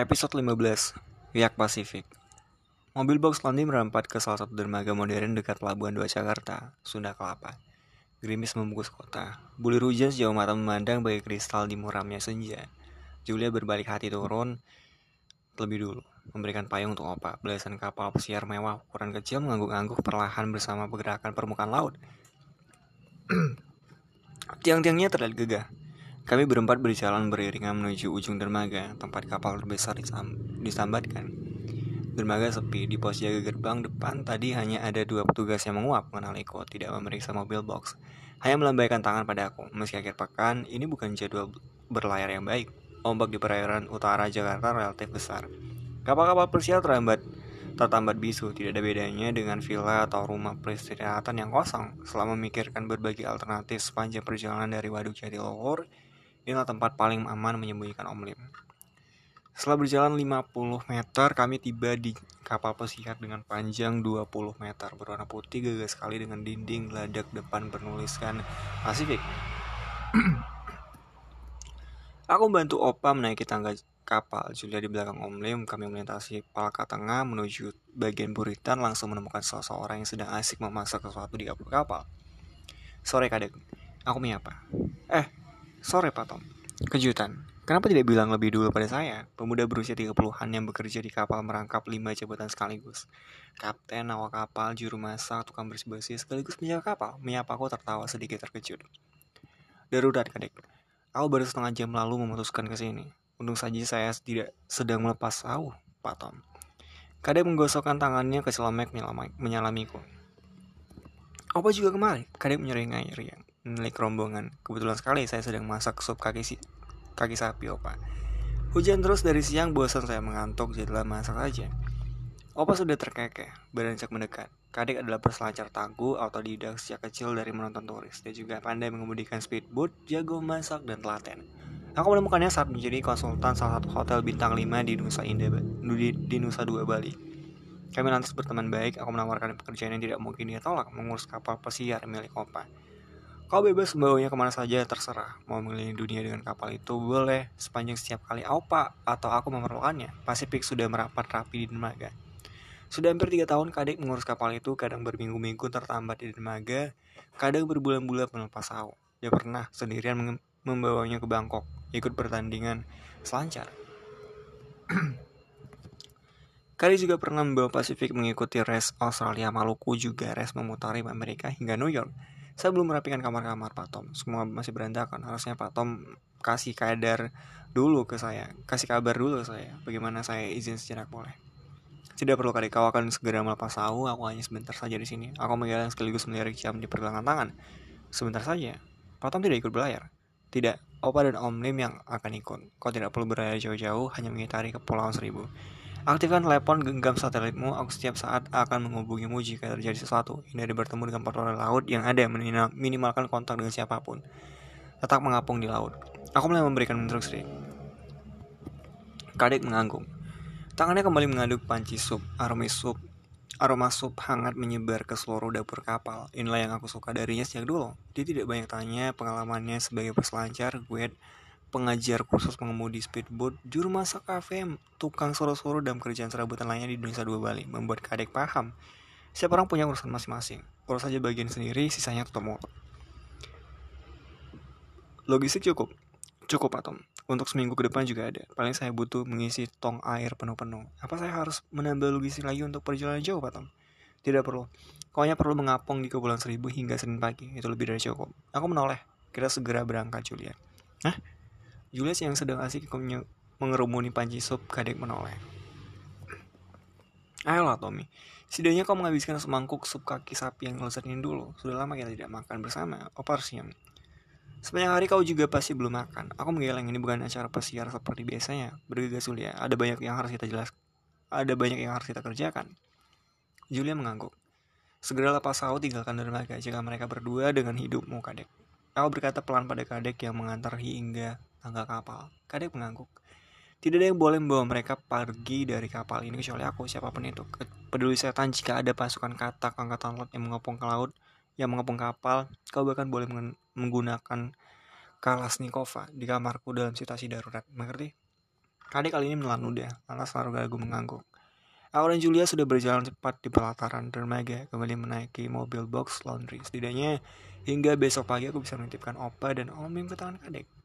Episode 15 Yak Pasifik Mobil box Landi merempat ke salah satu dermaga modern dekat Pelabuhan 2 Jakarta, Sunda Kelapa. Gerimis membungkus kota. Bulir hujan sejauh mata memandang bagai kristal di muramnya senja. Julia berbalik hati turun lebih dulu, memberikan payung untuk Opa. Belasan kapal pesiar mewah ukuran kecil mengangguk-angguk perlahan bersama pergerakan permukaan laut. Tiang-tiangnya terlihat gegah, kami berempat berjalan beriringan menuju ujung dermaga, tempat kapal terbesar disam disambatkan. Dermaga sepi, di pos jaga gerbang depan tadi hanya ada dua petugas yang menguap mengenal Eko, tidak memeriksa mobil box. Hanya melambaikan tangan pada aku, meski akhir pekan, ini bukan jadwal berlayar yang baik. Ombak di perairan utara Jakarta relatif besar. Kapal-kapal persial terlambat tertambat bisu, tidak ada bedanya dengan villa atau rumah peristirahatan yang kosong. Selama memikirkan berbagai alternatif sepanjang perjalanan dari Waduk Jatiluhur Inilah tempat paling aman menyembunyikan Om Lim. Setelah berjalan 50 meter, kami tiba di kapal pesiar dengan panjang 20 meter, berwarna putih gagah sekali dengan dinding geladak depan bernuliskan Pasifik. Aku membantu Opa menaiki tangga kapal. Julia di belakang Om Lim, kami melintasi palka tengah menuju bagian buritan langsung menemukan seseorang yang sedang asik memasak sesuatu di kapal. Sore kadek, aku menyapa. Eh, Sore Pak Tom. Kejutan. Kenapa tidak bilang lebih dulu pada saya? Pemuda berusia 30-an yang bekerja di kapal merangkap lima jabatan sekaligus. Kapten, awak kapal, juru masak, tukang bersih-bersih, sekaligus menjaga kapal. Menyapa aku tertawa sedikit terkejut. Darurat, kadek. Aku baru setengah jam lalu memutuskan ke sini. Untung saja saya tidak sedang melepas sauh, Pak Tom. Kadek menggosokkan tangannya ke celemek menyalamiku. Apa juga kemarin? Kadek menyeringai riang milik rombongan. Kebetulan sekali saya sedang masak sup kaki si kaki sapi opa. Hujan terus dari siang bosan saya mengantuk jadilah masak saja. Opa sudah terkekeh, beranjak mendekat. Kadek adalah perselancar tangguh atau didak sejak kecil dari menonton turis. Dia juga pandai mengemudikan speedboat, jago masak, dan telaten. Aku menemukannya saat menjadi konsultan salah satu hotel bintang 5 di Nusa Indah, di, di Nusa Dua, Bali. Kami lantas berteman baik, aku menawarkan pekerjaan yang tidak mungkin dia tolak, mengurus kapal pesiar milik Opa. Kau bebas membawanya ke mana saja terserah. Mau mengelilingi dunia dengan kapal itu boleh sepanjang setiap kali Aupa atau aku memerlukannya. Pasifik sudah merapat rapi di dermaga. Sudah hampir tiga tahun kadek mengurus kapal itu, kadang berminggu-minggu tertambat di dermaga, kadang berbulan-bulan melepas sau. Dia pernah sendirian membawanya ke Bangkok, ikut pertandingan selancar. Kali juga pernah membawa Pasifik mengikuti race Australia Maluku juga race memutari Amerika hingga New York. Saya belum merapikan kamar-kamar Pak Tom. Semua masih berantakan. Harusnya Pak Tom kasih kadar dulu ke saya. Kasih kabar dulu ke saya. Bagaimana saya izin sejenak boleh. Tidak perlu kali kau akan segera melepas tahu. Aku hanya sebentar saja di sini. Aku menggalang sekaligus melirik jam di pergelangan tangan. Sebentar saja. Pak Tom tidak ikut berlayar. Tidak, Opa dan Om Lim yang akan ikut. Kau tidak perlu berlayar jauh-jauh, hanya mengitari Kepulauan Seribu. Aktifkan telepon genggam satelitmu, aku setiap saat akan menghubungimu jika terjadi sesuatu. Hindari bertemu dengan patroli laut yang ada minimalkan kontak dengan siapa pun. Tetap mengapung di laut. Aku mulai memberikan instruksi. Kadek mengangguk. Tangannya kembali mengaduk panci sup, aroma sup, aroma sup hangat menyebar ke seluruh dapur kapal. Inilah yang aku suka darinya sejak dulu. Dia tidak banyak tanya pengalamannya sebagai peselancar, gue pengajar kursus mengemudi speedboat, juru masak kafe, tukang soro-soro dan kerjaan serabutan lainnya di Indonesia Dua Bali, membuat kadek paham. Setiap orang punya urusan masing-masing. Urus saja bagian sendiri, sisanya tutup mulut. Logistik cukup. Cukup, Pak Tom. Untuk seminggu ke depan juga ada. Paling saya butuh mengisi tong air penuh-penuh. Apa saya harus menambah logistik lagi untuk perjalanan jauh, Pak Tom? Tidak perlu. Kau hanya perlu mengapung di Kepulauan Seribu hingga Senin pagi. Itu lebih dari cukup. Aku menoleh. Kita segera berangkat, Julia. Hah? Julius yang sedang asik mengerumuni panci sup kadek menoleh. Ayolah Tommy, setidaknya kau menghabiskan semangkuk sup kaki sapi yang lezat ini dulu. Sudah lama kita tidak makan bersama. Siang. Sepanjang hari kau juga pasti belum makan. Aku menggeleng ini bukan acara pesiar seperti biasanya. Bergegas Julia, ada banyak yang harus kita jelas. Ada banyak yang harus kita kerjakan. Julia mengangguk. Segera lepas sahu tinggalkan dermaga jika mereka berdua dengan hidupmu kadek. Aku berkata pelan pada kadek yang mengantar hingga tangga kapal. Kadek mengangguk. Tidak ada yang boleh membawa mereka pergi dari kapal ini kecuali aku, siapa pun itu. Peduli setan jika ada pasukan katak angkatan laut yang mengepung ke laut, yang mengepung kapal, kau bahkan boleh menggunakan Kalasnikova di kamarku dalam situasi darurat. Mengerti? Kadek kali ini menelan ludah, lantas lalu gagu mengangguk. Aku dan Julia sudah berjalan cepat di pelataran dermaga, kembali menaiki mobil box laundry. Setidaknya hingga besok pagi aku bisa menitipkan Opa dan Om ke tangan Kadek.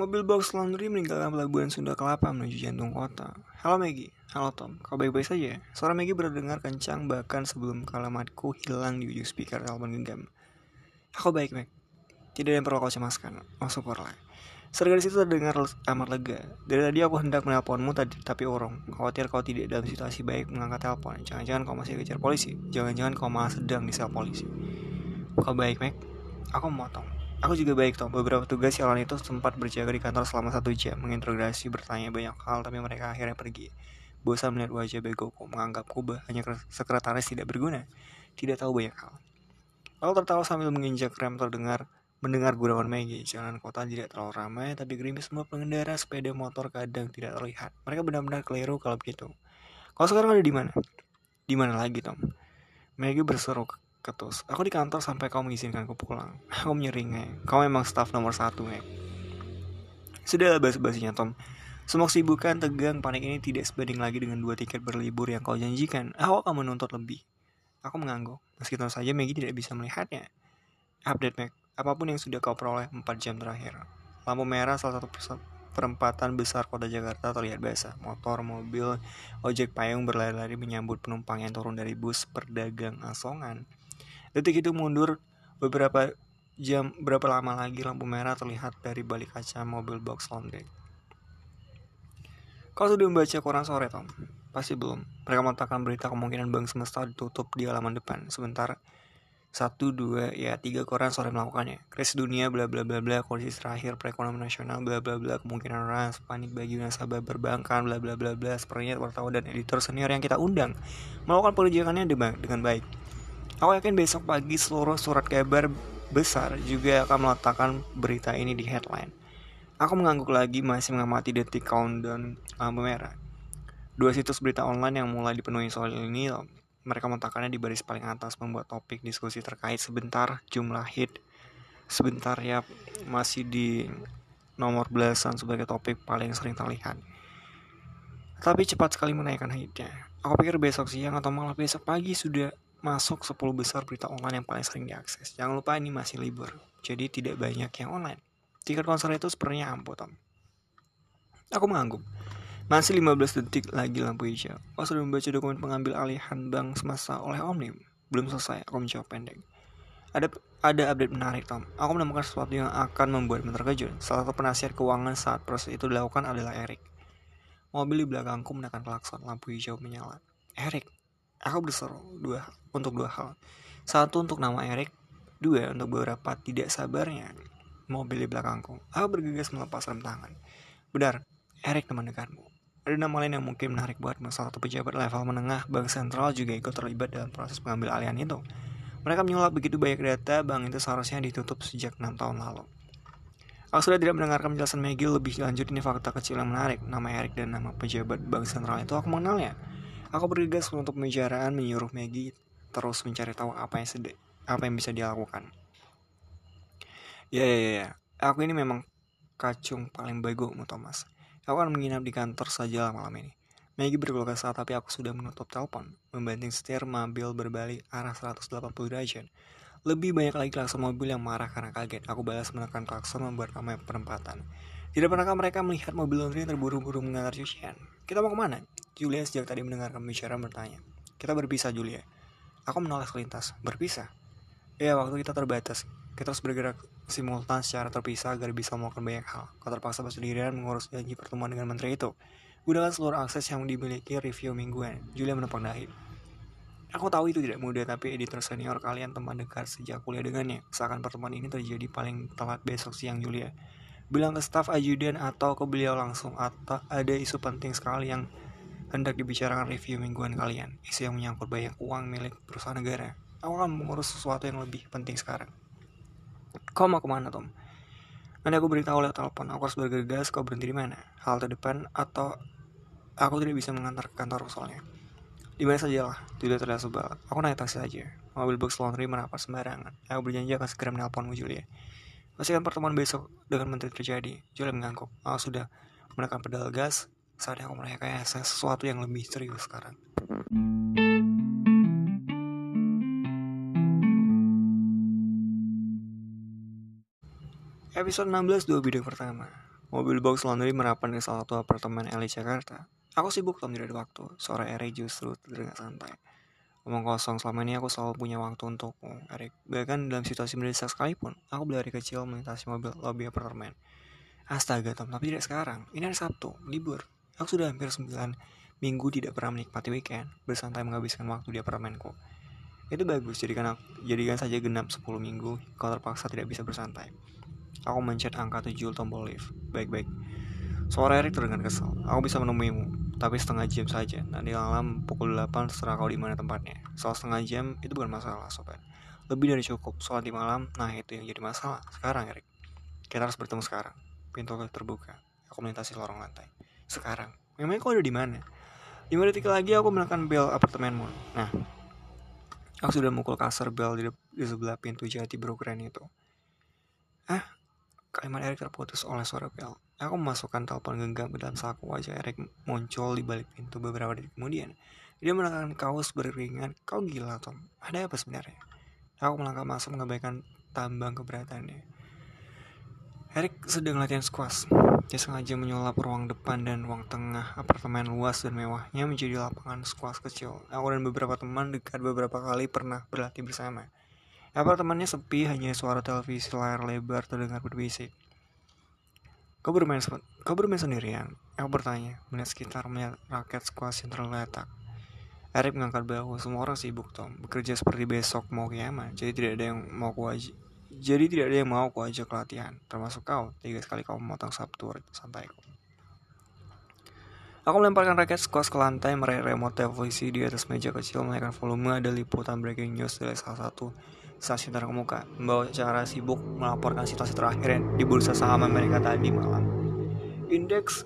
Mobil box laundry meninggalkan pelabuhan Sunda Kelapa menuju jantung kota. Halo Maggie, halo Tom, kau baik-baik saja? Suara Maggie berdengar kencang bahkan sebelum kalimatku hilang di ujung speaker telepon genggam. Aku baik, Meg. Tidak ada yang perlu kau cemaskan. Oh, syukurlah. Serga di terdengar amat lega. Dari tadi aku hendak menelponmu tadi, tapi urung. Khawatir kau tidak dalam situasi baik mengangkat telepon. Jangan-jangan kau masih kejar polisi. Jangan-jangan kau malah sedang di sel polisi. Kau baik, Meg? Aku memotong. Aku juga baik toh. Beberapa tugas sialan itu sempat berjaga di kantor selama satu jam, menginterogasi, bertanya banyak hal, tapi mereka akhirnya pergi. Bosan melihat wajah begoku, menganggapku hanya sekretaris tidak berguna, tidak tahu banyak hal. Lalu tertawa sambil menginjak rem terdengar mendengar gurauan Maggie. Jalan kota tidak terlalu ramai, tapi gerimis semua pengendara sepeda motor kadang tidak terlihat. Mereka benar-benar keliru kalau begitu. Kau sekarang ada di mana? Di mana lagi, Tom? Maggie berseru ketus. Aku di kantor sampai kau mengizinkanku pulang. Aku menyeringai. Kau memang staff nomor satu, Meg. Sudahlah bas-basinya, Tom. Semua kesibukan, tegang, panik ini tidak sebanding lagi dengan dua tiket berlibur yang kau janjikan. Aku akan menuntut lebih. Aku mengangguk, meski tentu saja Maggie tidak bisa melihatnya. Update, Meg. Apa pun yang sudah kau peroleh 4 jam terakhir. Lampu merah salah satu perempatan besar kota Jakarta terlihat basah. Motor, mobil, ojek payung berlari-lari menyambut penumpang yang turun dari bus perdagang asongan. Detik itu mundur beberapa jam berapa lama lagi lampu merah terlihat dari balik kaca mobil box laundry. Kau sudah membaca koran sore, Tom? Pasti belum. Mereka mengatakan berita kemungkinan bank semesta ditutup di halaman depan. Sebentar, satu, dua, ya tiga koran sore melakukannya. Krisis dunia, bla bla bla bla, kondisi terakhir perekonomian nasional, bla bla bla, kemungkinan ras, panik bagi nasabah perbankan, bla bla bla bla. Sepertinya wartawan dan editor senior yang kita undang melakukan penelitiannya dengan baik. Aku yakin besok pagi seluruh surat kabar besar juga akan meletakkan berita ini di headline. Aku mengangguk lagi masih mengamati detik countdown lampu merah. Dua situs berita online yang mulai dipenuhi soal ini, mereka meletakkannya di baris paling atas membuat topik diskusi terkait sebentar jumlah hit. Sebentar ya masih di nomor belasan sebagai topik paling sering terlihat. Tapi cepat sekali menaikkan hitnya. Aku pikir besok siang atau malah besok pagi sudah masuk 10 besar berita online yang paling sering diakses. Jangan lupa ini masih libur, jadi tidak banyak yang online. Tiket konser itu sepertinya ampuh, Tom. Aku mengangguk. Masih 15 detik lagi lampu hijau. Oh, sudah membaca dokumen pengambil alihan bank semasa oleh Omnim. Belum selesai, aku menjawab pendek. Ada ada update menarik, Tom. Aku menemukan sesuatu yang akan membuatmu terkejut. Salah satu penasihat keuangan saat proses itu dilakukan adalah Eric. Mobil di belakangku menekan klakson, lampu hijau menyala. Eric, Aku berseru dua untuk dua hal. Satu untuk nama Erik, dua untuk beberapa tidak sabarnya mobil di belakangku. Aku bergegas melepas rem tangan. Benar, Erik teman dekatmu. Ada nama lain yang mungkin menarik buat salah satu pejabat level menengah bank sentral juga ikut terlibat dalam proses pengambil alihan itu. Mereka menyulap begitu banyak data, bank itu seharusnya ditutup sejak 6 tahun lalu. Aku sudah tidak mendengarkan penjelasan Maggie lebih lanjut ini fakta kecil yang menarik. Nama Erik dan nama pejabat bank sentral itu aku mengenalnya. Aku bergegas untuk pembicaraan menyuruh Maggie terus mencari tahu apa yang sedih, apa yang bisa dilakukan. Ya, ya, ya, ya. Aku ini memang kacung paling mu Thomas. Aku akan menginap di kantor saja malam ini. Maggie berkeluh kesah tapi aku sudah menutup telepon, membanting setir mobil berbalik arah 180 derajat. Lebih banyak lagi klakson mobil yang marah karena kaget. Aku balas menekan klakson membuat ramai perempatan. Tidak pernahkah mereka melihat mobil laundry terburu-buru mengantar cucian? Kita mau ke mana? Julia sejak tadi mendengarkan bicara bertanya. Kita berpisah, Julia. Aku menolak selintas. Berpisah? Ya, waktu kita terbatas. Kita harus bergerak simultan secara terpisah agar bisa melakukan banyak hal. Kau terpaksa bersendirian mengurus janji pertemuan dengan menteri itu. Gunakan seluruh akses yang dimiliki review mingguan. Julia menepang dahi. Aku tahu itu tidak mudah, tapi editor senior kalian teman dekat sejak kuliah dengannya. Seakan pertemuan ini terjadi paling telat besok siang Julia bilang ke staf ajudan atau ke beliau langsung atau ada isu penting sekali yang hendak dibicarakan review mingguan kalian isu yang menyangkut banyak uang milik perusahaan negara aku akan mengurus sesuatu yang lebih penting sekarang kau mau ke mana Tom nanti aku beritahu lewat telepon aku harus bergegas kau berhenti di mana halte depan atau aku tidak bisa mengantar ke kantor soalnya Di mana saja lah, tidak terlihat sebal. Aku naik taksi saja. Mobil box laundry merapat sembarangan. Aku berjanji akan segera menelponmu Julia. Pastikan pertemuan besok dengan menteri terjadi. Julia mengangguk. Aku sudah menekan pedal gas. Saatnya aku merayakan sesuatu yang lebih serius sekarang. Episode 16 dua video pertama. Mobil box laundry merapat ke salah satu apartemen elit Jakarta. Aku sibuk Tom tidak ada waktu. Sore Eri justru terdengar santai. Omong kosong selama ini aku selalu punya waktu untukmu, Erik. Bahkan dalam situasi mendesak sekalipun, aku berlari kecil melintasi mobil lobby apartemen. Astaga Tom, tapi tidak sekarang. Ini hari Sabtu, libur. Aku sudah hampir 9 minggu tidak pernah menikmati weekend, bersantai menghabiskan waktu di apartemenku. Itu bagus, jadikan, aku, jadikan saja genap 10 minggu, kalau terpaksa tidak bisa bersantai. Aku mencet angka 7 tombol lift. Baik-baik. Suara Erik terdengar kesal. Aku bisa menemuimu, tapi setengah jam saja. Nanti malam pukul 8 setelah kau di mana tempatnya. Soal setengah jam itu bukan masalah, sobat. Lebih dari cukup. Soal di malam, nah itu yang jadi masalah. Sekarang, Erik. Kita harus bertemu sekarang. Pintu terbuka. Aku melintasi lorong lantai. Sekarang. Memangnya kau ada di mana? Lima detik lagi aku menekan bel apartemenmu. Nah, aku sudah mukul kasar bel di, di sebelah pintu jati berukuran itu. Ah, kalimat Erik terputus oleh suara bel. Aku memasukkan telepon genggam ke dalam saku wajah Erik muncul di balik pintu beberapa detik kemudian. Dia menekan kaos berkeringat. Kau gila, Tom. Ada apa sebenarnya? Aku melangkah masuk mengabaikan tambang keberatannya. Erik sedang latihan squash. Dia sengaja menyulap ruang depan dan ruang tengah apartemen luas dan mewahnya menjadi lapangan squash kecil. Aku dan beberapa teman dekat beberapa kali pernah berlatih bersama. Apartemennya sepi, hanya suara televisi layar lebar terdengar berbisik. Kau bermain, kau bermain sendirian? Aku bertanya, melihat sekitar melihat raket squash yang terletak. Erik mengangkat bahu, semua orang sibuk Tom, bekerja seperti besok mau kiamat, jadi tidak ada yang mau ku aj jadi tidak ada yang mau ku ajak latihan, termasuk kau. Tiga sekali kau memotong Sabtu santaiku. Aku melemparkan raket squash ke lantai, meraih remote televisi di atas meja kecil, menaikkan volume, ada liputan breaking news dari salah satu stasiun terkemuka, membawa cara sibuk melaporkan situasi terakhir di bursa saham Amerika tadi malam. Indeks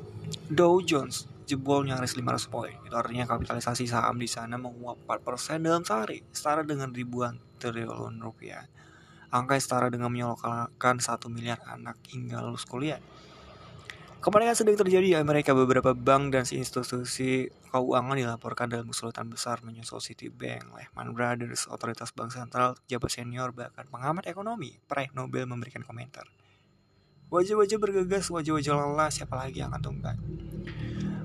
Dow Jones jebol nyaris 500 poin. Itu artinya kapitalisasi saham di sana menguap 4% dalam sehari, setara dengan ribuan triliun rupiah. Angka setara dengan menyolokkan 1 miliar anak hingga lulus kuliah. Kepanikan sedang terjadi di Amerika. Beberapa bank dan institusi keuangan dilaporkan dalam kesulitan besar menyusul Citibank, Lehman Brothers, otoritas bank sentral, jabat senior, bahkan pengamat ekonomi, peraih Nobel memberikan komentar. Wajah-wajah bergegas, wajah-wajah lelah, siapa lagi yang akan tumbang?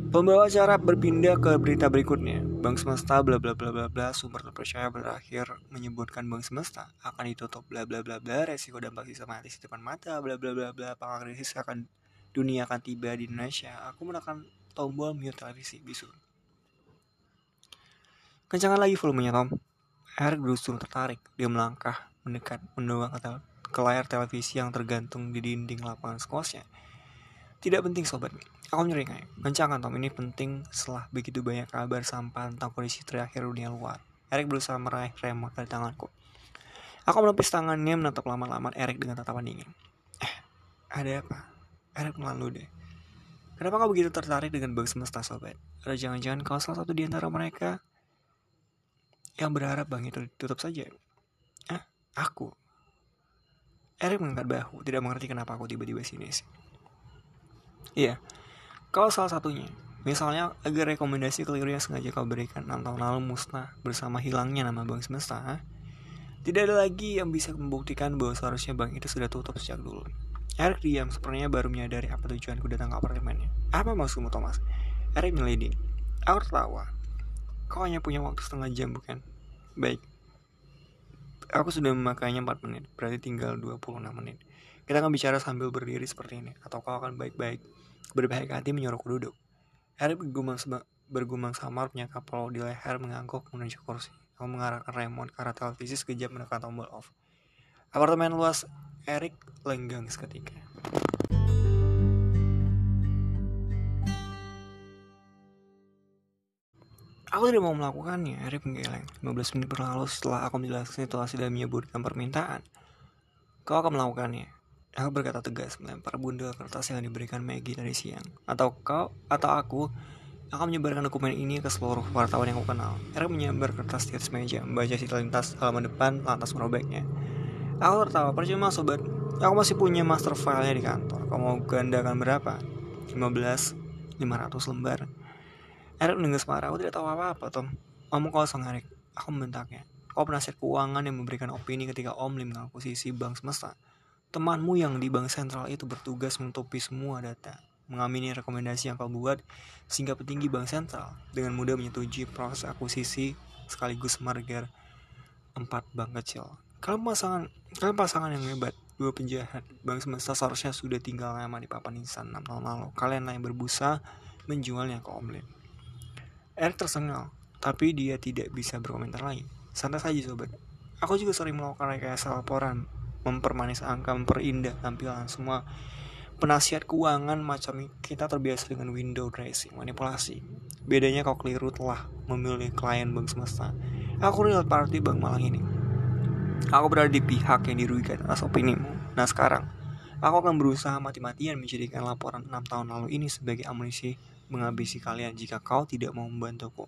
Pembawa acara berpindah ke berita berikutnya. Bank Semesta bla bla bla bla bla sumber terpercaya berakhir menyebutkan Bank Semesta akan ditutup bla bla bla bla resiko dampak sistematis di depan mata bla bla bla bla apakah krisis akan dunia akan tiba di Indonesia, aku menekan tombol mute televisi bisu. Kencangkan lagi volumenya Tom. Eric justru tertarik. Dia melangkah mendekat mendoang ke, ke layar televisi yang tergantung di dinding lapangan squashnya. Tidak penting sobat. Aku nyeringai. Kencangkan Tom ini penting setelah begitu banyak kabar sampah tentang kondisi terakhir dunia luar. Eric berusaha meraih remote dari tanganku. Aku menepis tangannya menatap lama-lama Eric dengan tatapan dingin. Eh, ada apa? Eric lalu deh. Kenapa kau begitu tertarik dengan Bank Semesta Sobat? Atau jangan-jangan kau salah satu di antara mereka yang berharap bank itu ditutup saja? Ah, aku. Eric mengangkat bahu, tidak mengerti kenapa aku tiba-tiba sini sih. Iya, kau salah satunya. Misalnya, agar rekomendasi keliru yang sengaja kau berikan 6 tahun lalu musnah bersama hilangnya nama Bank Semesta? Tidak ada lagi yang bisa membuktikan bahwa seharusnya bank itu sudah tutup sejak dulu. Eric diam, sepertinya baru menyadari apa tujuanku datang ke apartemennya. Apa maksudmu, Thomas? Eric meleding. Aku tertawa. Kau hanya punya waktu setengah jam, bukan? Baik. Aku sudah memakainya 4 menit, berarti tinggal 26 menit. Kita akan bicara sambil berdiri seperti ini, atau kau akan baik-baik berbaik hati menyuruhku duduk. Eric bergumam, bergumam samar punya kapal di leher mengangguk menuju kursi. Aku mengarahkan remote ke televisi sekejap menekan tombol off. Apartemen luas Eric lenggang seketika. Aku tidak mau melakukannya, Eric menggeleng. 15 menit berlalu setelah aku menjelaskan situasi dan menyebutkan permintaan. Kau akan melakukannya. Aku berkata tegas melempar bundel kertas yang diberikan Maggie tadi siang. Atau kau, atau aku Aku menyebarkan dokumen ini ke seluruh wartawan yang aku kenal. Eric menyebar kertas di atas meja, membaca si lintas halaman depan, lantas merobeknya. Aku tertawa, percuma sobat. Aku masih punya master file-nya di kantor. Kamu mau gandakan berapa? 15, 500 lembar. Eric mendengar marah, aku tidak tahu apa-apa, Tom. Kamu kosong, Eric. Aku membentaknya. Kau penasihat keuangan yang memberikan opini ketika Om Lim mengakuisisi bank semesta. Temanmu yang di bank sentral itu bertugas menutupi semua data mengamini rekomendasi yang kau buat sehingga petinggi bank sentral dengan mudah menyetujui proses akuisisi sekaligus merger empat bank kecil. Kalian pasangan, kalian pasangan yang hebat, dua penjahat. Bank semesta seharusnya sudah tinggal lama di papan insan 6 tahun lalu. Kalian yang berbusa menjualnya ke Om Lim. Eric tersengal, tapi dia tidak bisa berkomentar lagi. Santai saja sobat. Aku juga sering melakukan rekayasa laporan, mempermanis angka, memperindah tampilan semua penasihat keuangan macam kita terbiasa dengan window dressing, manipulasi. Bedanya kau keliru telah memilih klien bank semesta. Aku real party bank malang ini. Aku berada di pihak yang dirugikan atas opinimu. Nah sekarang, aku akan berusaha mati-matian menjadikan laporan 6 tahun lalu ini sebagai amunisi menghabisi kalian jika kau tidak mau membantuku.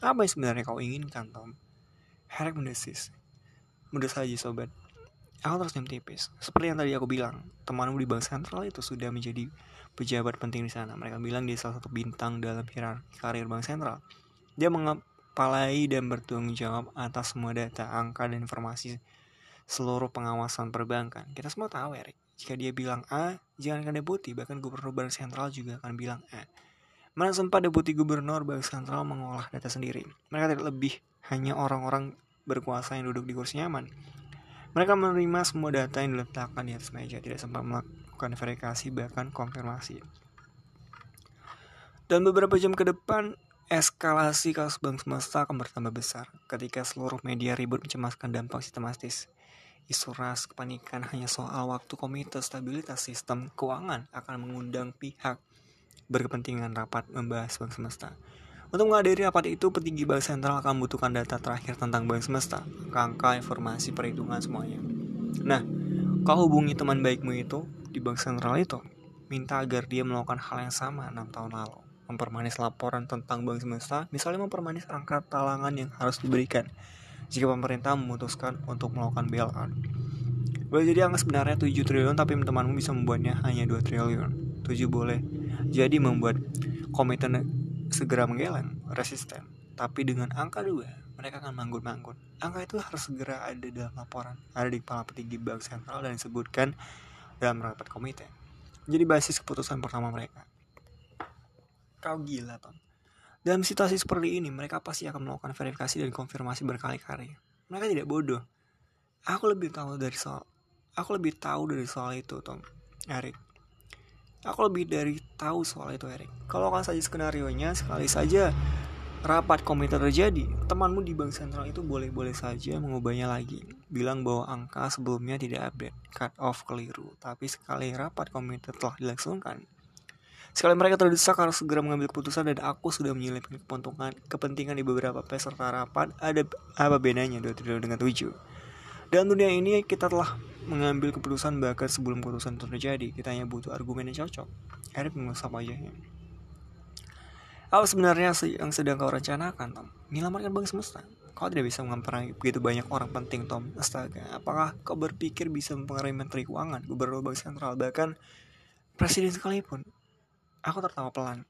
Apa yang sebenarnya kau inginkan, Tom? Herek mendesis. Mudah saja, sobat. Aku tersenyum tipis. Seperti yang tadi aku bilang, temanmu di bank sentral itu sudah menjadi pejabat penting di sana. Mereka bilang dia salah satu bintang dalam hierarki karir bank sentral. Dia mengepalai dan bertanggung jawab atas semua data, angka, dan informasi seluruh pengawasan perbankan. Kita semua tahu, Erik. Jika dia bilang A, jangankan deputi, bahkan gubernur bank sentral juga akan bilang A. Mana sempat deputi gubernur bank sentral mengolah data sendiri. Mereka tidak lebih hanya orang-orang berkuasa yang duduk di kursi nyaman. Mereka menerima semua data yang diletakkan di atas meja, tidak sempat melakukan verifikasi bahkan konfirmasi. Dan beberapa jam ke depan, eskalasi kasus bank semesta akan bertambah besar ketika seluruh media ribut mencemaskan dampak sistematis. Isu ras kepanikan hanya soal waktu komite stabilitas sistem keuangan akan mengundang pihak berkepentingan rapat membahas bank semesta. Untuk menghadiri rapat itu, petinggi bank sentral akan membutuhkan data terakhir tentang bank semesta, angka, informasi, perhitungan semuanya. Nah, kau hubungi teman baikmu itu di bank sentral itu, minta agar dia melakukan hal yang sama 6 tahun lalu. Mempermanis laporan tentang bank semesta, misalnya mempermanis angka talangan yang harus diberikan jika pemerintah memutuskan untuk melakukan bailout. Boleh jadi angka sebenarnya 7 triliun tapi temanmu bisa membuatnya hanya 2 triliun. 7 boleh jadi membuat komitmen segera menggeleng, resisten. Tapi dengan angka 2, mereka akan manggut-manggut. Angka itu harus segera ada dalam laporan, ada di kepala petinggi bank sentral dan disebutkan dalam rapat komite. Jadi basis keputusan pertama mereka. Kau gila, Tom. Dalam situasi seperti ini, mereka pasti akan melakukan verifikasi dan konfirmasi berkali-kali. Mereka tidak bodoh. Aku lebih tahu dari soal aku lebih tahu dari soal itu, Tom. Eric. Aku lebih dari tahu soal itu Erik. Kalau kan saja skenario nya sekali saja rapat komite terjadi, temanmu di bank sentral itu boleh-boleh saja mengubahnya lagi. Bilang bahwa angka sebelumnya tidak update, cut off keliru. Tapi sekali rapat komite telah dilangsungkan, Sekali mereka terdesak harus segera mengambil keputusan dan aku sudah menyelipkan kepentingan, kepentingan di beberapa peserta rapat. Ada apa bedanya 2 triliun dengan 7? Dalam dunia ini kita telah mengambil keputusan bahkan sebelum keputusan terjadi. Kita hanya butuh argumen yang cocok. Eric mengusap wajahnya. Apa sebenarnya yang sedang kau rencanakan, Tom? Menyelamatkan bank semesta. Kau tidak bisa memperangi begitu banyak orang penting, Tom. Astaga, apakah kau berpikir bisa mempengaruhi Menteri Keuangan, Gubernur Bank Sentral, bahkan Presiden sekalipun? Aku tertawa pelan,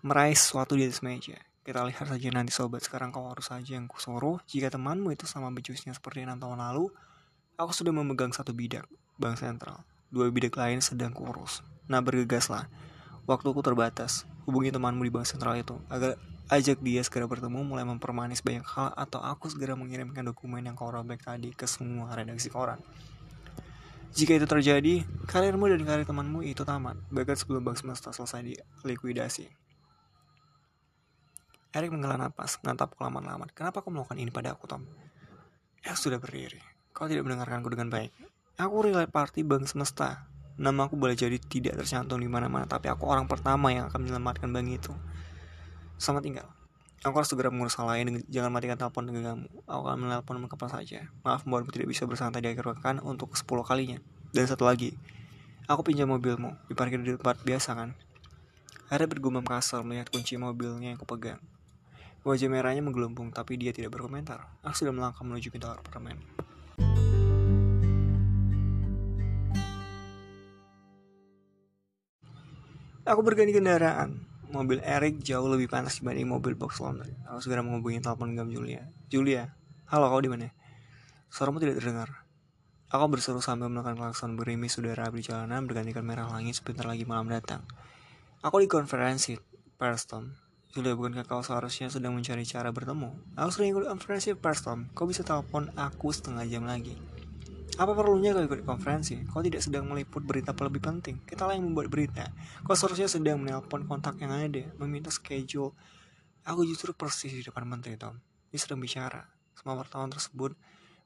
meraih sesuatu di atas meja. Kita lihat saja nanti sobat, sekarang kau harus saja yang kusuruh. Jika temanmu itu sama becusnya seperti enam tahun lalu, Aku sudah memegang satu bidak, bank sentral. Dua bidak lain sedang kurus. Nah bergegaslah. Waktuku terbatas. Hubungi temanmu di bank sentral itu agar ajak dia segera bertemu mulai mempermanis banyak hal atau aku segera mengirimkan dokumen yang kau robek tadi ke semua redaksi koran. Jika itu terjadi, karirmu dan karir temanmu itu tamat, bahkan sebelum bank semesta selesai di likuidasi. Eric menghela napas, menatap lama-lama. Kenapa kau melakukan ini pada aku, Tom? Eric sudah berdiri. Kau tidak mendengarkanku dengan baik. Aku relay party bank semesta. Nama aku boleh jadi tidak tercantum di mana-mana, tapi aku orang pertama yang akan menyelamatkan bank itu. Selamat tinggal. Aku harus segera mengurus hal lain, jangan matikan telepon dengan kamu. Aku akan menelpon kapan saja. Maaf membuatmu tidak bisa bersantai di akhir pekan untuk sepuluh kalinya. Dan satu lagi, aku pinjam mobilmu, diparkir di tempat biasa kan? Ada bergumam kasar melihat kunci mobilnya yang kupegang. Wajah merahnya menggelembung, tapi dia tidak berkomentar. Aku sudah melangkah menuju pintu apartemen. Aku berganti kendaraan. Mobil Eric jauh lebih panas dibanding mobil box laundry. Aku segera menghubungi telepon genggam Julia. Julia, halo kau di mana? Suaramu tidak terdengar. Aku berseru sambil menekan klakson berimis udara di jalanan bergantikan merah langit sebentar lagi malam datang. Aku di konferensi, Preston. Julia, bukankah kau seharusnya sedang mencari cara bertemu? Aku sering ikut konferensi, Preston. Kau bisa telepon aku setengah jam lagi. Apa perlunya kau ikut konferensi? Kau tidak sedang meliput berita lebih penting. Kita lah yang membuat berita. Kau seharusnya sedang menelpon kontak yang ada, meminta schedule. Aku justru persis di depan menteri, Tom. Dia sedang bicara. Semua wartawan tersebut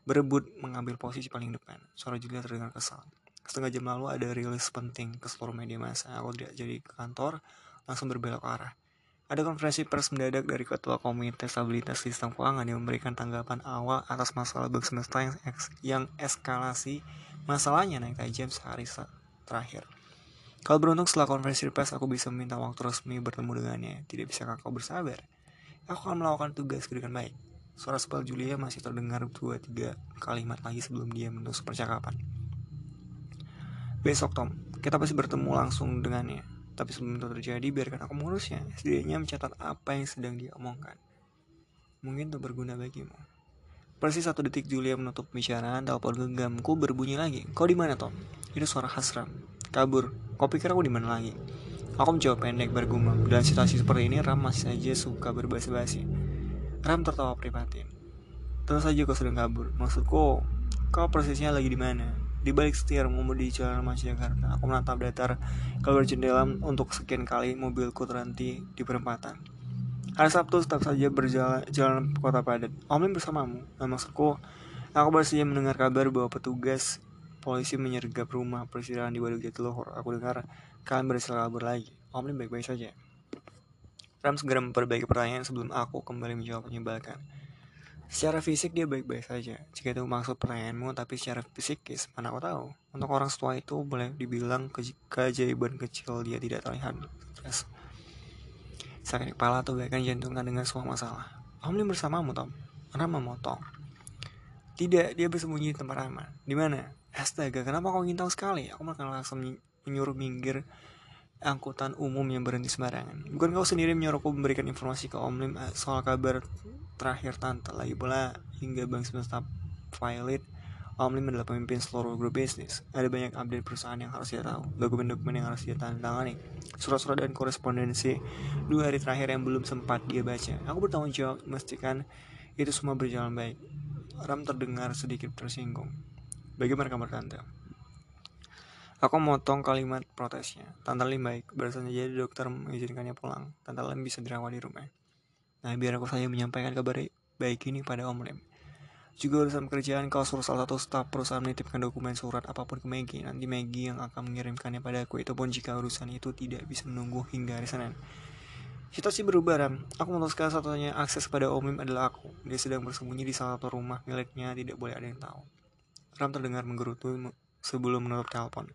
berebut mengambil posisi paling depan. Suara Julia terdengar kesal. Setengah jam lalu ada rilis penting ke seluruh media massa. Aku tidak jadi ke kantor, langsung berbelok arah. Ada konferensi pers mendadak dari Ketua Komite Stabilitas Sistem Keuangan yang memberikan tanggapan awal atas masalah bank semesta yang, yang eskalasi masalahnya naik tajam sehari terakhir. Kalau beruntung setelah konferensi pers aku bisa meminta waktu resmi bertemu dengannya. Tidak bisa kau bersabar? Aku akan melakukan tugas dengan baik. Suara sepal Julia masih terdengar dua tiga kalimat lagi sebelum dia menutup percakapan. Besok Tom, kita pasti bertemu langsung dengannya. Tapi sebelum itu terjadi, biarkan aku mengurusnya. Setidaknya mencatat apa yang sedang dia omongkan. Mungkin itu berguna bagimu. Persis satu detik Julia menutup pembicaraan, telepon genggamku berbunyi lagi. Kau di mana, Tom? Itu suara Hasram. Kabur. Kau pikir aku di mana lagi? Aku menjawab pendek bergumam. Dalam situasi seperti ini, Ram masih saja suka berbahasa-basi. Ram tertawa prihatin. Terus saja kau sedang kabur. Maksudku, kau persisnya lagi di mana? Di balik setir mengemudi di jalan Jakarta, aku menatap datar keluar jendela untuk sekian kali mobilku terhenti di perempatan. Hari Sabtu tetap saja berjalan jalan kota padat. Omlin bersamamu. Nah, maksudku, aku baru saja mendengar kabar bahwa petugas polisi menyergap rumah persirahan di Waduk Jatiluhur. Aku dengar kalian berhasil kabur lagi. Omlin baik-baik saja. Ram segera memperbaiki pertanyaan sebelum aku kembali menjawab menyebalkan. Secara fisik dia baik-baik saja. Jika itu maksud pertanyaanmu, tapi secara psikis, mana aku tahu. Untuk orang tua itu boleh dibilang ke keajaiban kecil dia tidak terlihat stres. Sakit kepala atau bahkan jantungan dengan semua masalah. Om Lim bersamamu, Tom. Ram memotong. Tidak, dia bersembunyi di tempat aman. Di mana? Astaga, kenapa kau ingin tahu sekali? Aku makan langsung menyuruh minggir angkutan umum yang berhenti sembarangan. Bukan kau sendiri menyuruhku memberikan informasi ke Om Lim eh, soal kabar terakhir tante lagi pula hingga bank semesta Violet Om Lim adalah pemimpin seluruh grup bisnis. Ada banyak update perusahaan yang harus dia tahu, dokumen-dokumen yang harus dia tangani, surat-surat dan korespondensi dua hari terakhir yang belum sempat dia baca. Aku bertanggung jawab memastikan itu semua berjalan baik. Ram terdengar sedikit tersinggung. Bagaimana kabar tante? Aku motong kalimat protesnya. Tante Lim baik, barusan jadi dokter mengizinkannya pulang. Tante Lim bisa dirawat di rumah. Nah, biar aku saja menyampaikan kabar baik ini pada Om Lem. Juga urusan pekerjaan kau suruh salah satu staf perusahaan menitipkan dokumen surat apa pun ke Maggie. Nanti Maggie yang akan mengirimkannya padaku. Itu pun jika urusan itu tidak bisa menunggu hingga hari Senin. Situasi berubah, Ram. Aku memutuskan satunya akses pada Om Lim adalah aku. Dia sedang bersembunyi di salah satu rumah miliknya, tidak boleh ada yang tahu. Ram terdengar menggerutu sebelum menutup telepon.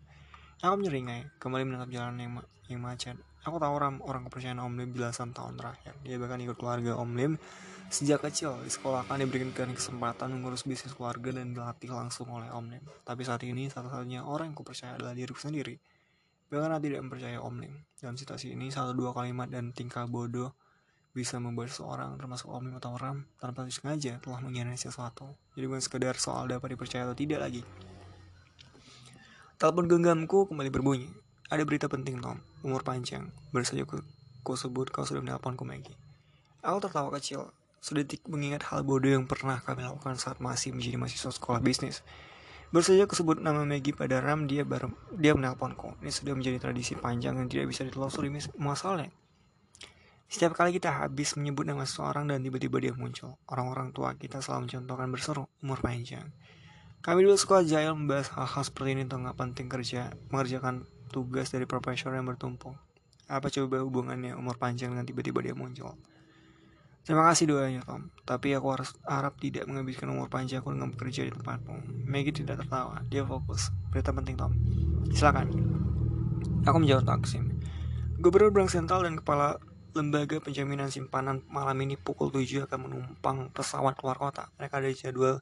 Aku menyeringai, kembali menatap jalan yang, ma yang macet. Aku tahu Ram orang kepercayaan Om Lim belasan tahun terakhir. Dia bahkan ikut keluarga Om Lim sejak kecil. Di sekolah kan diberikan kesempatan mengurus bisnis keluarga dan dilatih langsung oleh Om Lim. Tapi saat ini satu-satunya orang yang kupercaya adalah diriku sendiri. Bahkan aku tidak mempercaya Om Lim. Dalam situasi ini, satu dua kalimat dan tingkah bodoh bisa membuat seorang termasuk Om Lim atau Ram tanpa sengaja telah mengkhianati sesuatu. Jadi bukan sekedar soal dapat dipercaya atau tidak lagi. Telepon genggamku kembali berbunyi. Ada berita penting, Tom. Umur panjang. Baru saja ku, ku sebut kau sudah menelponku, Maggie. Aku tertawa kecil. Sedetik mengingat hal bodoh yang pernah kami lakukan saat masih menjadi mahasiswa sekolah bisnis. Baru saja sebut nama Maggie pada Ram, dia baru dia menelponku. Ini sudah menjadi tradisi panjang yang tidak bisa ditelusuri masalahnya. Setiap kali kita habis menyebut nama seseorang dan tiba-tiba dia muncul, orang-orang tua kita selalu mencontohkan berseru, umur panjang. Kami dulu sekolah jahil membahas hal-hal seperti ini tentang penting kerja, mengerjakan tugas dari profesor yang bertumpuk. Apa coba hubungannya umur panjang dan tiba-tiba dia muncul? Terima kasih doanya Tom, tapi aku harus harap tidak menghabiskan umur panjang aku dengan bekerja di tempatmu. Maggie tidak tertawa, dia fokus. Berita penting Tom. Silakan. Aku menjawab Taksim. Gubernur Bank Sentral dan Kepala Lembaga Penjaminan Simpanan malam ini pukul 7 akan menumpang pesawat keluar kota. Mereka ada jadwal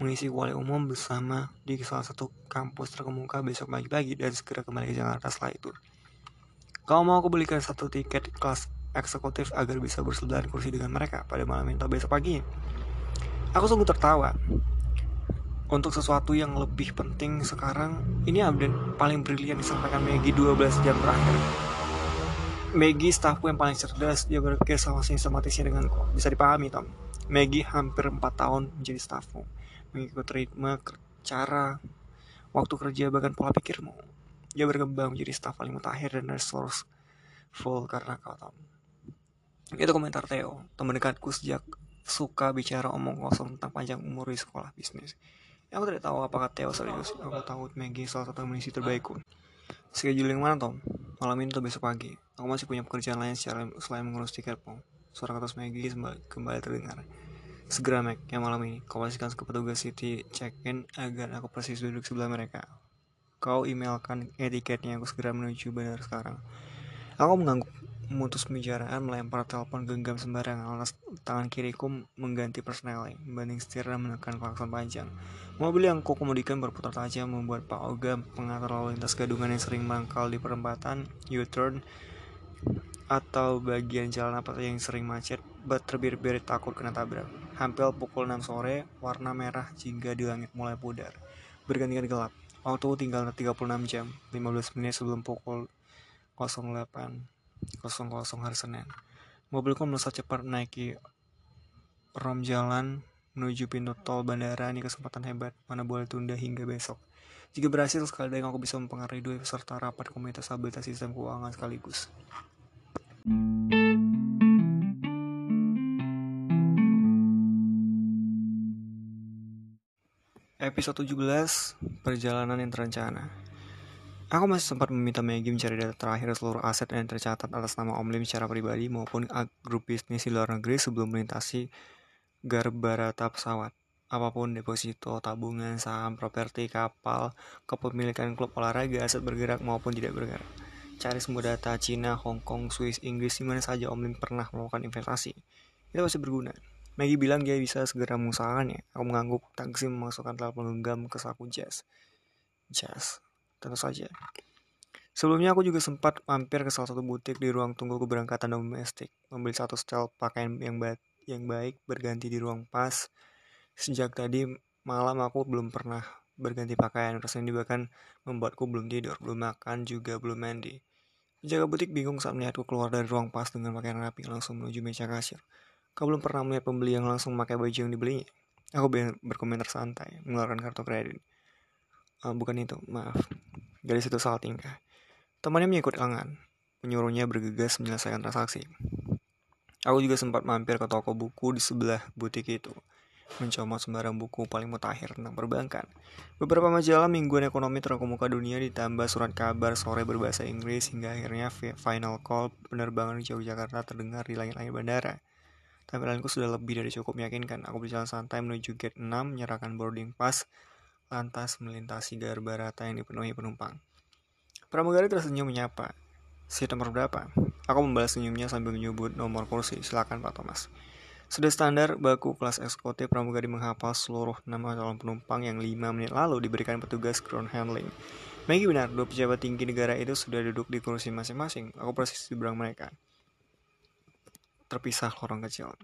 mengisi wali umum bersama di salah satu kampus terkemuka besok pagi-pagi dan segera kembali ke Jakarta setelah itu. Kau mau aku belikan satu tiket kelas eksekutif agar bisa bersebelahan kursi dengan mereka pada malam itu besok pagi. Aku sungguh tertawa. Untuk sesuatu yang lebih penting sekarang, ini update paling brilian disampaikan Maggie 12 jam terakhir. Maggie staffku yang paling cerdas dia berpikir sama sistematisnya denganku bisa dipahami Tom Maggie hampir 4 tahun menjadi staffmu mengikuti ritme cara waktu kerja bahkan pola pikirmu dia berkembang menjadi staff paling mutakhir dan resourceful karena kau Tom itu komentar Theo teman dekatku sejak suka bicara omong kosong tentang panjang umur di sekolah bisnis aku tidak tahu apakah Theo serius aku tahu Maggie salah satu misi terbaikku Schedule yang mana Tom? Malam ini atau besok pagi? Aku masih punya pekerjaan lain secara selain mengurus tiket pom. Suara kata Maggie kembali terdengar. Segera Mac, yang malam ini, kau pastikan ke petugas City check-in agar aku persis duduk sebelah mereka. Kau emailkan etiketnya, aku segera menuju bandar sekarang. Aku mengangguk memutus pembicaraan melempar telepon genggam sembarangan alas tangan kiriku mengganti persneling membanding setir dan menekan klakson panjang mobil yang ku kemudikan berputar tajam membuat Pak Oga pengatur lalu lintas gadungan yang sering mangkal di perempatan U-turn atau bagian jalan apa yang sering macet but terbirit-birit takut kena tabrak hampir pukul 6 sore warna merah jingga di langit mulai pudar bergantian gelap waktu tinggal 36 jam 15 menit sebelum pukul 08 00 hari Senin. Mobilku melesat cepat naiki rom jalan menuju pintu tol bandara ini kesempatan hebat mana boleh tunda hingga besok. Jika berhasil sekali aku bisa mempengaruhi dua peserta rapat komunitas stabilitas sistem keuangan sekaligus. Episode 17 Perjalanan yang terencana Aku masih sempat meminta Maggie mencari data terakhir seluruh aset yang tercatat atas nama Om Lim secara pribadi maupun grup bisnis di luar negeri sebelum melintasi garbarata pesawat. Apa pun deposito, tabungan, saham, properti, kapal, kepemilikan klub olahraga, aset bergerak maupun tidak bergerak. Cari semua data Cina, Hong Kong, Swiss, Inggris, di mana saja Om Lim pernah melakukan investasi. Itu pasti berguna. Maggie bilang dia bisa segera mengusahakannya. Aku mengangguk taksi memasukkan telepon genggam ke saku jazz. Jazz tentu saja. Sebelumnya aku juga sempat mampir ke salah satu butik di ruang tunggu keberangkatan domestik, membeli satu setel pakaian yang baik, yang baik berganti di ruang pas. Sejak tadi malam aku belum pernah berganti pakaian, rasanya bahkan membuatku belum tidur, belum makan, juga belum mandi. Jaga butik bingung saat melihatku keluar dari ruang pas dengan pakaian rapi langsung menuju meja kasir. Kau belum pernah melihat pembeli yang langsung memakai baju yang dibelinya? Aku berkomentar santai, mengeluarkan kartu kredit. Uh, bukan itu, maaf. Gadis itu salah tingkah. Temannya mengikut lengan, menyuruhnya bergegas menyelesaikan transaksi. Aku juga sempat mampir ke toko buku di sebelah butik itu, mencoba sembarang buku paling mutakhir tentang perbankan. Beberapa majalah mingguan ekonomi terkemuka dunia ditambah surat kabar sore berbahasa Inggris hingga akhirnya final call penerbangan di Jakarta terdengar di langit-langit bandara. Tampilanku sudah lebih dari cukup meyakinkan. Aku berjalan santai menuju gate 6, menyerahkan boarding pass, lantas melintasi garbarata yang dipenuhi penumpang. Pramugari tersenyum menyapa. Seat nomor berapa? Aku membalas senyumnya sambil menyebut nomor kursi. Silakan Pak Thomas. Sudah standar, baku kelas eksekutif pramugari menghafal seluruh nama calon penumpang yang 5 menit lalu diberikan petugas ground handling. Maggie benar, dua pejabat tinggi negara itu sudah duduk di kursi masing-masing. Aku persis di belakang mereka. Terpisah lorong kecil.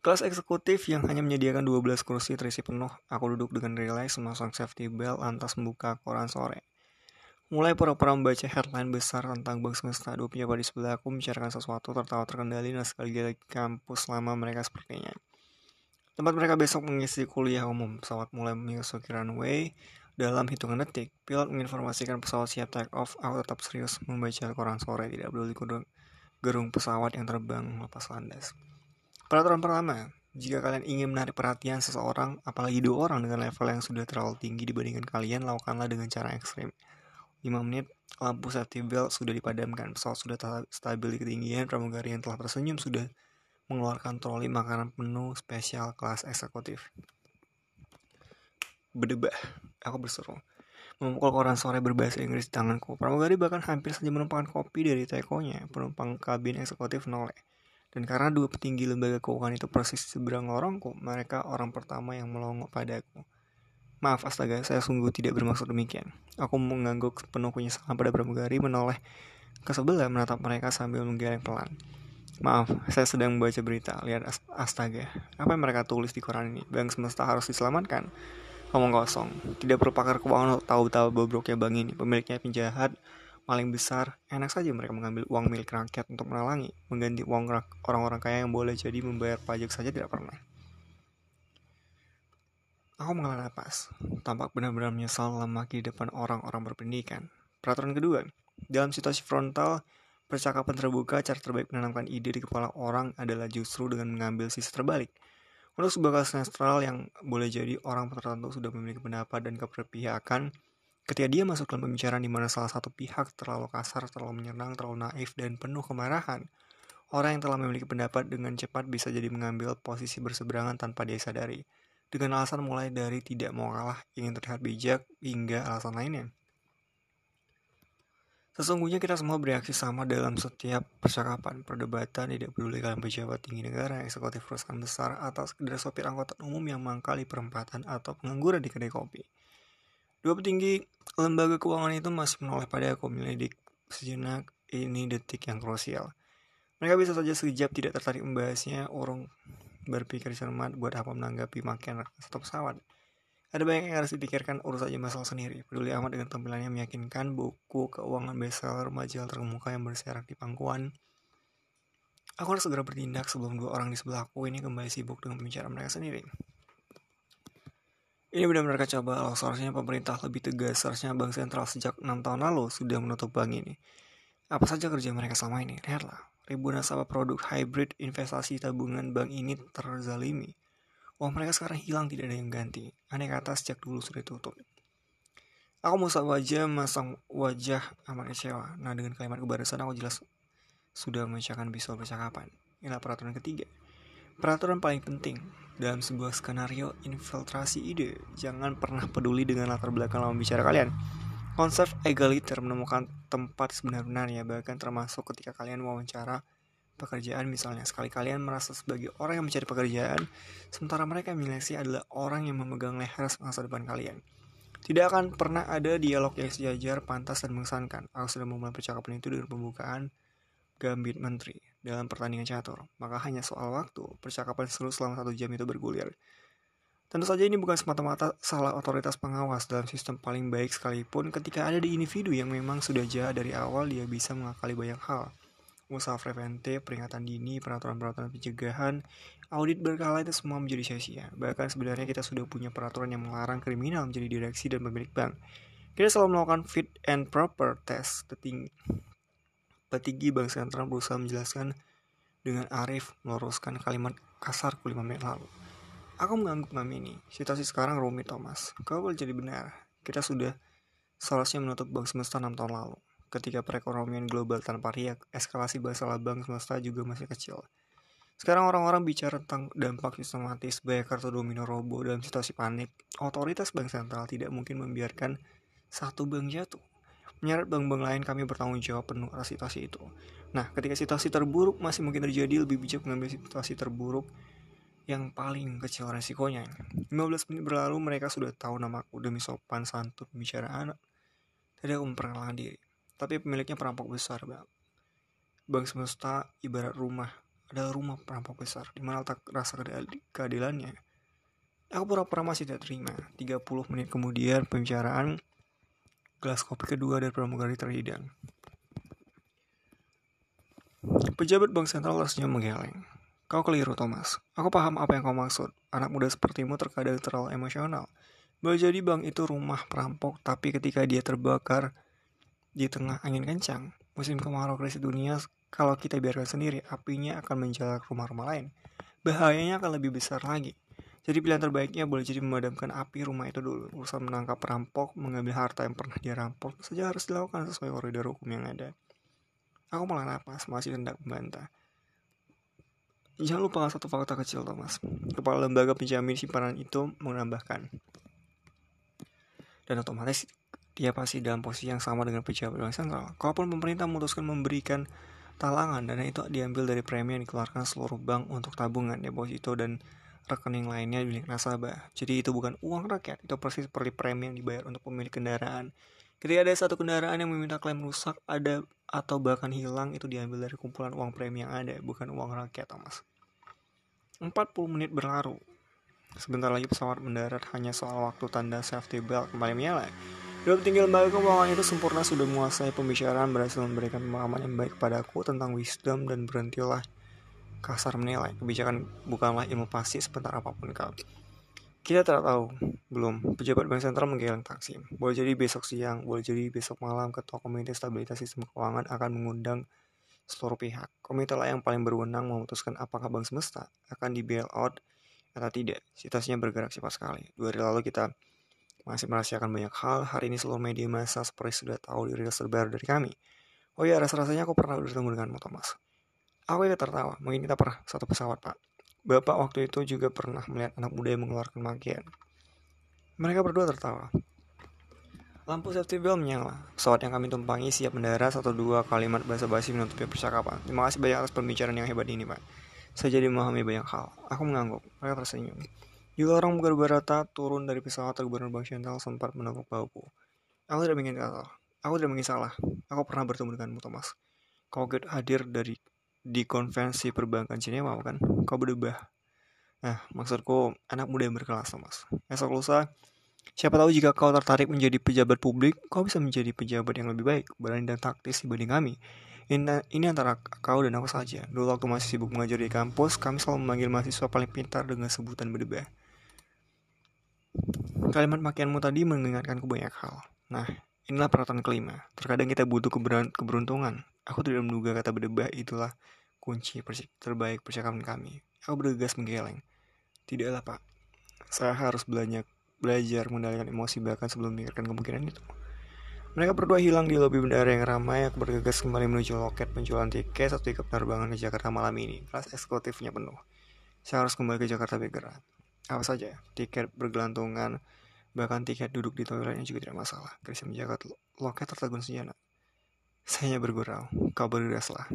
Kelas eksekutif yang hanya menyediakan 12 kursi terisi penuh, aku duduk dengan relax memasang safety belt lantas membuka koran sore. Mulai pura-pura membaca headline besar tentang bank semesta, dua pejabat di sebelah aku membicarakan sesuatu tertawa terkendali dan sekali lagi kampus lama mereka sepertinya. Tempat mereka besok mengisi kuliah umum, pesawat mulai memasuki runway, dalam hitungan detik, pilot menginformasikan pesawat siap take off. Aku tetap serius membaca koran sore, tidak peduli gerung pesawat yang terbang lepas landas. Peraturan pertama, jika kalian ingin menarik perhatian seseorang, apalagi dua orang dengan level yang sudah terlalu tinggi dibandingkan kalian, lakukanlah dengan cara ekstrim. 5 menit, lampu safety belt sudah dipadamkan, pesawat sudah stabil di ketinggian, pramugari yang telah tersenyum sudah mengeluarkan troli makanan penuh spesial kelas eksekutif. Berdebah, aku berseru. Memukul koran sore berbahasa Inggris di tanganku. Pramugari bahkan hampir saja menumpahkan kopi dari tekonya. Penumpang kabin eksekutif noleh. Dan karena dua petinggi lembaga keuangan itu persis seberang lorongku, mereka orang pertama yang melongo padaku. Maaf astaga, saya sungguh tidak bermaksud demikian. Aku mengangguk penuh penyesalan pada pramugari menoleh ke sebelah menatap mereka sambil menggeleng pelan. Maaf, saya sedang membaca berita. Lihat astaga, apa yang mereka tulis di koran ini? Bank semesta harus diselamatkan. Ngomong kosong. Tidak perlu pakar keuangan tahu-tahu bobroknya bank ini. Pemiliknya penjahat, paling besar, enak saja mereka mengambil uang milik rakyat untuk menalangi, mengganti uang orang-orang kaya yang boleh jadi membayar pajak saja tidak pernah. Aku mengalah napas, tampak benar-benar menyesal lemaki di depan orang-orang berpendidikan. Peraturan kedua, dalam situasi frontal, percakapan terbuka, cara terbaik menanamkan ide di kepala orang adalah justru dengan mengambil sisi terbalik. Untuk sebuah kasus yang boleh jadi orang tertentu sudah memiliki pendapat dan keperpihakan, Ketika dia masuk dalam pembicaraan di mana salah satu pihak terlalu kasar, terlalu menyerang, terlalu naif, dan penuh kemarahan, orang yang telah memiliki pendapat dengan cepat bisa jadi mengambil posisi berseberangan tanpa dia sadari, dengan alasan mulai dari tidak mau kalah, ingin terlihat bijak, hingga alasan lainnya. Sesungguhnya kita semua bereaksi sama dalam setiap percakapan, perdebatan, tidak peduli kalian pejabat tinggi negara, eksekutif perusahaan besar, atau sekedar sopir angkutan umum yang mangkal di perempatan atau pengangguran di kedai kopi. Dua petinggi lembaga keuangan itu masih menoleh pada aku menyelidik sejenak ini detik yang krusial. Mereka bisa saja sekejap tidak tertarik membahasnya, urung berpikir cermat buat apa menanggapi makin satu pesawat. Ada banyak yang harus dipikirkan, urus saja masalah sendiri. Peduli amat dengan tampilannya meyakinkan buku keuangan bestseller majalah terkemuka yang berserak di pangkuan. Aku harus segera bertindak sebelum dua orang di sebelahku ini kembali sibuk dengan pembicaraan mereka sendiri. Ini benar-benar kacau balau. Seharusnya pemerintah lebih tegas. Seharusnya Bank Sentral sejak 6 tahun lalu sudah menutup bank ini. Apa saja kerja mereka selama ini? Lihatlah. Ribuan nasabah produk hybrid investasi tabungan bank ini terzalimi. Uang mereka sekarang hilang tidak ada yang ganti. Aneh kata sejak dulu sudah tutup. Aku musah wajah masang wajah amat kecewa. Nah dengan kalimat kebarisan aku jelas sudah memecahkan visual percakapan. Inilah peraturan ketiga. Peraturan paling penting dalam sebuah skenario infiltrasi ide, jangan pernah peduli dengan latar belakang lawan bicara kalian. Konsep egaliter menemukan tempat sebenarnya bahkan termasuk ketika kalian wawancara pekerjaan misalnya. Sekali kalian merasa sebagai orang yang mencari pekerjaan, sementara mereka yang adalah orang yang memegang leher masa depan kalian. Tidak akan pernah ada dialog yang sejajar, pantas, dan mengesankan. Aku sudah memulai percakapan itu dengan pembukaan gambit menteri dalam pertandingan catur, maka hanya soal waktu, percakapan seru selama satu jam itu bergulir. Tentu saja ini bukan semata-mata salah otoritas pengawas dalam sistem paling baik sekalipun ketika ada di individu yang memang sudah jahat dari awal dia bisa mengakali banyak hal. Usaha preventif, peringatan dini, peraturan-peraturan pencegahan, audit berkala itu semua menjadi sia-sia. Bahkan sebenarnya kita sudah punya peraturan yang melarang kriminal menjadi direksi dan pemilik bank. Kita selalu melakukan fit and proper test tertinggi Petinggi Bank Sentral berusaha menjelaskan dengan arif meluruskan kalimat kasarku lima menit lalu. Aku mengangguk ini. Situasi sekarang rumit, Thomas. Kau boleh jadi benar. Kita sudah seharusnya menutup bank semesta 6 tahun lalu. Ketika perekonomian global tanpa riak, eskalasi masalah bank semesta juga masih kecil. Sekarang orang-orang bicara tentang dampak sistematis, banyak kartu domino robo dalam situasi panik. Otoritas bank sentral tidak mungkin membiarkan satu bank jatuh menyeret bank-bank lain kami bertanggung jawab penuh atas situasi itu. Nah, ketika situasi terburuk masih mungkin terjadi, lebih bijak mengambil situasi terburuk yang paling kecil resikonya. 15 menit berlalu mereka sudah tahu namaku demi sopan santun pembicaraan. Tidak aku memperkenalkan diri. Tapi pemiliknya perampok besar, Bang. Bank semesta ibarat rumah adalah rumah perampok besar, di mana letak rasa keadilannya. Aku pura-pura masih tidak terima. 30 menit kemudian pembicaraan Gelas kopi kedua dari pramugari terhidang. Pejabat Bank Sentral tersenyum menggeleng. Kau keliru, Thomas. Aku paham apa yang kau maksud. Anak muda sepertimu terkadang terlalu emosional. Boleh jadi bank itu rumah perampok, tapi ketika dia terbakar di tengah angin kencang, musim kemarau krisis dunia, kalau kita biarkan sendiri, apinya akan menjalar ke rumah-rumah lain. Bahayanya akan lebih besar lagi. Jadi pilihan terbaiknya boleh jadi memadamkan api rumah itu dulu. Urusan menangkap perampok, mengambil harta yang pernah dia rampok, saja harus dilakukan sesuai koridor hukum yang ada. Aku malah napas, masih hendak membantah. Jangan lupa satu fakta kecil, Thomas. Kepala lembaga penjamin simpanan itu menambahkan. Dan otomatis dia pasti dalam posisi yang sama dengan pejabat bank sentral. Kalaupun pemerintah memutuskan memberikan talangan, dana itu diambil dari premi yang dikeluarkan seluruh bank untuk tabungan, deposito, dan rekening lainnya milik nasabah. Jadi itu bukan uang rakyat, itu persis seperti premi yang dibayar untuk pemilik kendaraan. Ketika ada satu kendaraan yang meminta klaim rusak, ada atau bahkan hilang, itu diambil dari kumpulan uang premi yang ada, bukan uang rakyat, Thomas. 40 menit berlalu, Sebentar lagi pesawat mendarat hanya soal waktu tanda safety belt kembali menyala. Dua tinggal lembaga keuangan itu sempurna sudah menguasai pembicaraan berhasil memberikan pemahaman yang baik kepadaku tentang wisdom dan berhentilah kasar menilai. Kebijakan bukanlah ilmu pasti sebentar apa pun kau. Kita tidak tahu, belum. Pejabat bank sentral menggeleng taksi. Boleh jadi besok siang, boleh jadi besok malam ketua komite stabilitas sistem keuangan akan mengundang seluruh pihak. Komite lah yang paling berwenang memutuskan apakah bank semesta akan di bail out atau tidak. Situasinya bergerak cepat sekali. Dua hari lalu kita masih merahasiakan banyak hal. Hari ini seluruh media massa seperti sudah tahu di rilis terbaru dari kami. Oh iya, rasa-rasanya aku pernah bertemu denganmu, Thomas. Aku ikut tertawa. Mungkin kita pernah satu pesawat, Pak. Bapak waktu itu juga pernah melihat anak muda yang mengeluarkan magian. Mereka berdua tertawa. Lampu safety bell menyala. Pesawat yang kami tumpangi siap mendarat satu dua kalimat bahasa basi menutupi percakapan. Terima kasih banyak atas pembicaraan yang hebat ini, Pak. Saya jadi memahami banyak hal. Aku mengangguk. Mereka tersenyum. Juga orang berbarata turun dari pesawat gubernur Bank Sentral sempat menepuk bahuku. Aku tidak ingin salah. Aku tidak ingin salah. Aku pernah bertemu denganmu, Thomas. Kau hadir dari di konvensi perbankan Jenewa, kan? Kau berubah. Nah, maksudku anak muda yang berkelas, Thomas. Esok lusa, siapa tahu jika kau tertarik menjadi pejabat publik, kau bisa menjadi pejabat yang lebih baik, berani dan taktis dibanding kami. Ini, ini antara kau dan aku saja. Dulu waktu masih sibuk mengajar di kampus, kami selalu memanggil mahasiswa paling pintar dengan sebutan berdebah. Kalimat makianmu tadi mengingatkanku banyak hal. Nah, inilah peraturan kelima. Terkadang kita butuh keberuntungan. Aku tidak menduga kata berdebah itulah kunci terbaik percakapan kami. Aku bergegas menggeleng. Tidaklah, Pak. Saya harus belajar belajar mengendalikan emosi bahkan sebelum memikirkan kemungkinan itu. Mereka berdua hilang di lobi bandara yang ramai. Aku bergegas kembali menuju loket penjualan tiket satu tiket penerbangan ke Jakarta malam ini. Kelas eksekutifnya penuh. Saya harus kembali ke Jakarta segera. Apa saja, tiket bergelantungan, bahkan tiket duduk di toiletnya juga tidak masalah. Kerja menjaga loket tertegun senjata. Saya bergurau. Kau bergegaslah.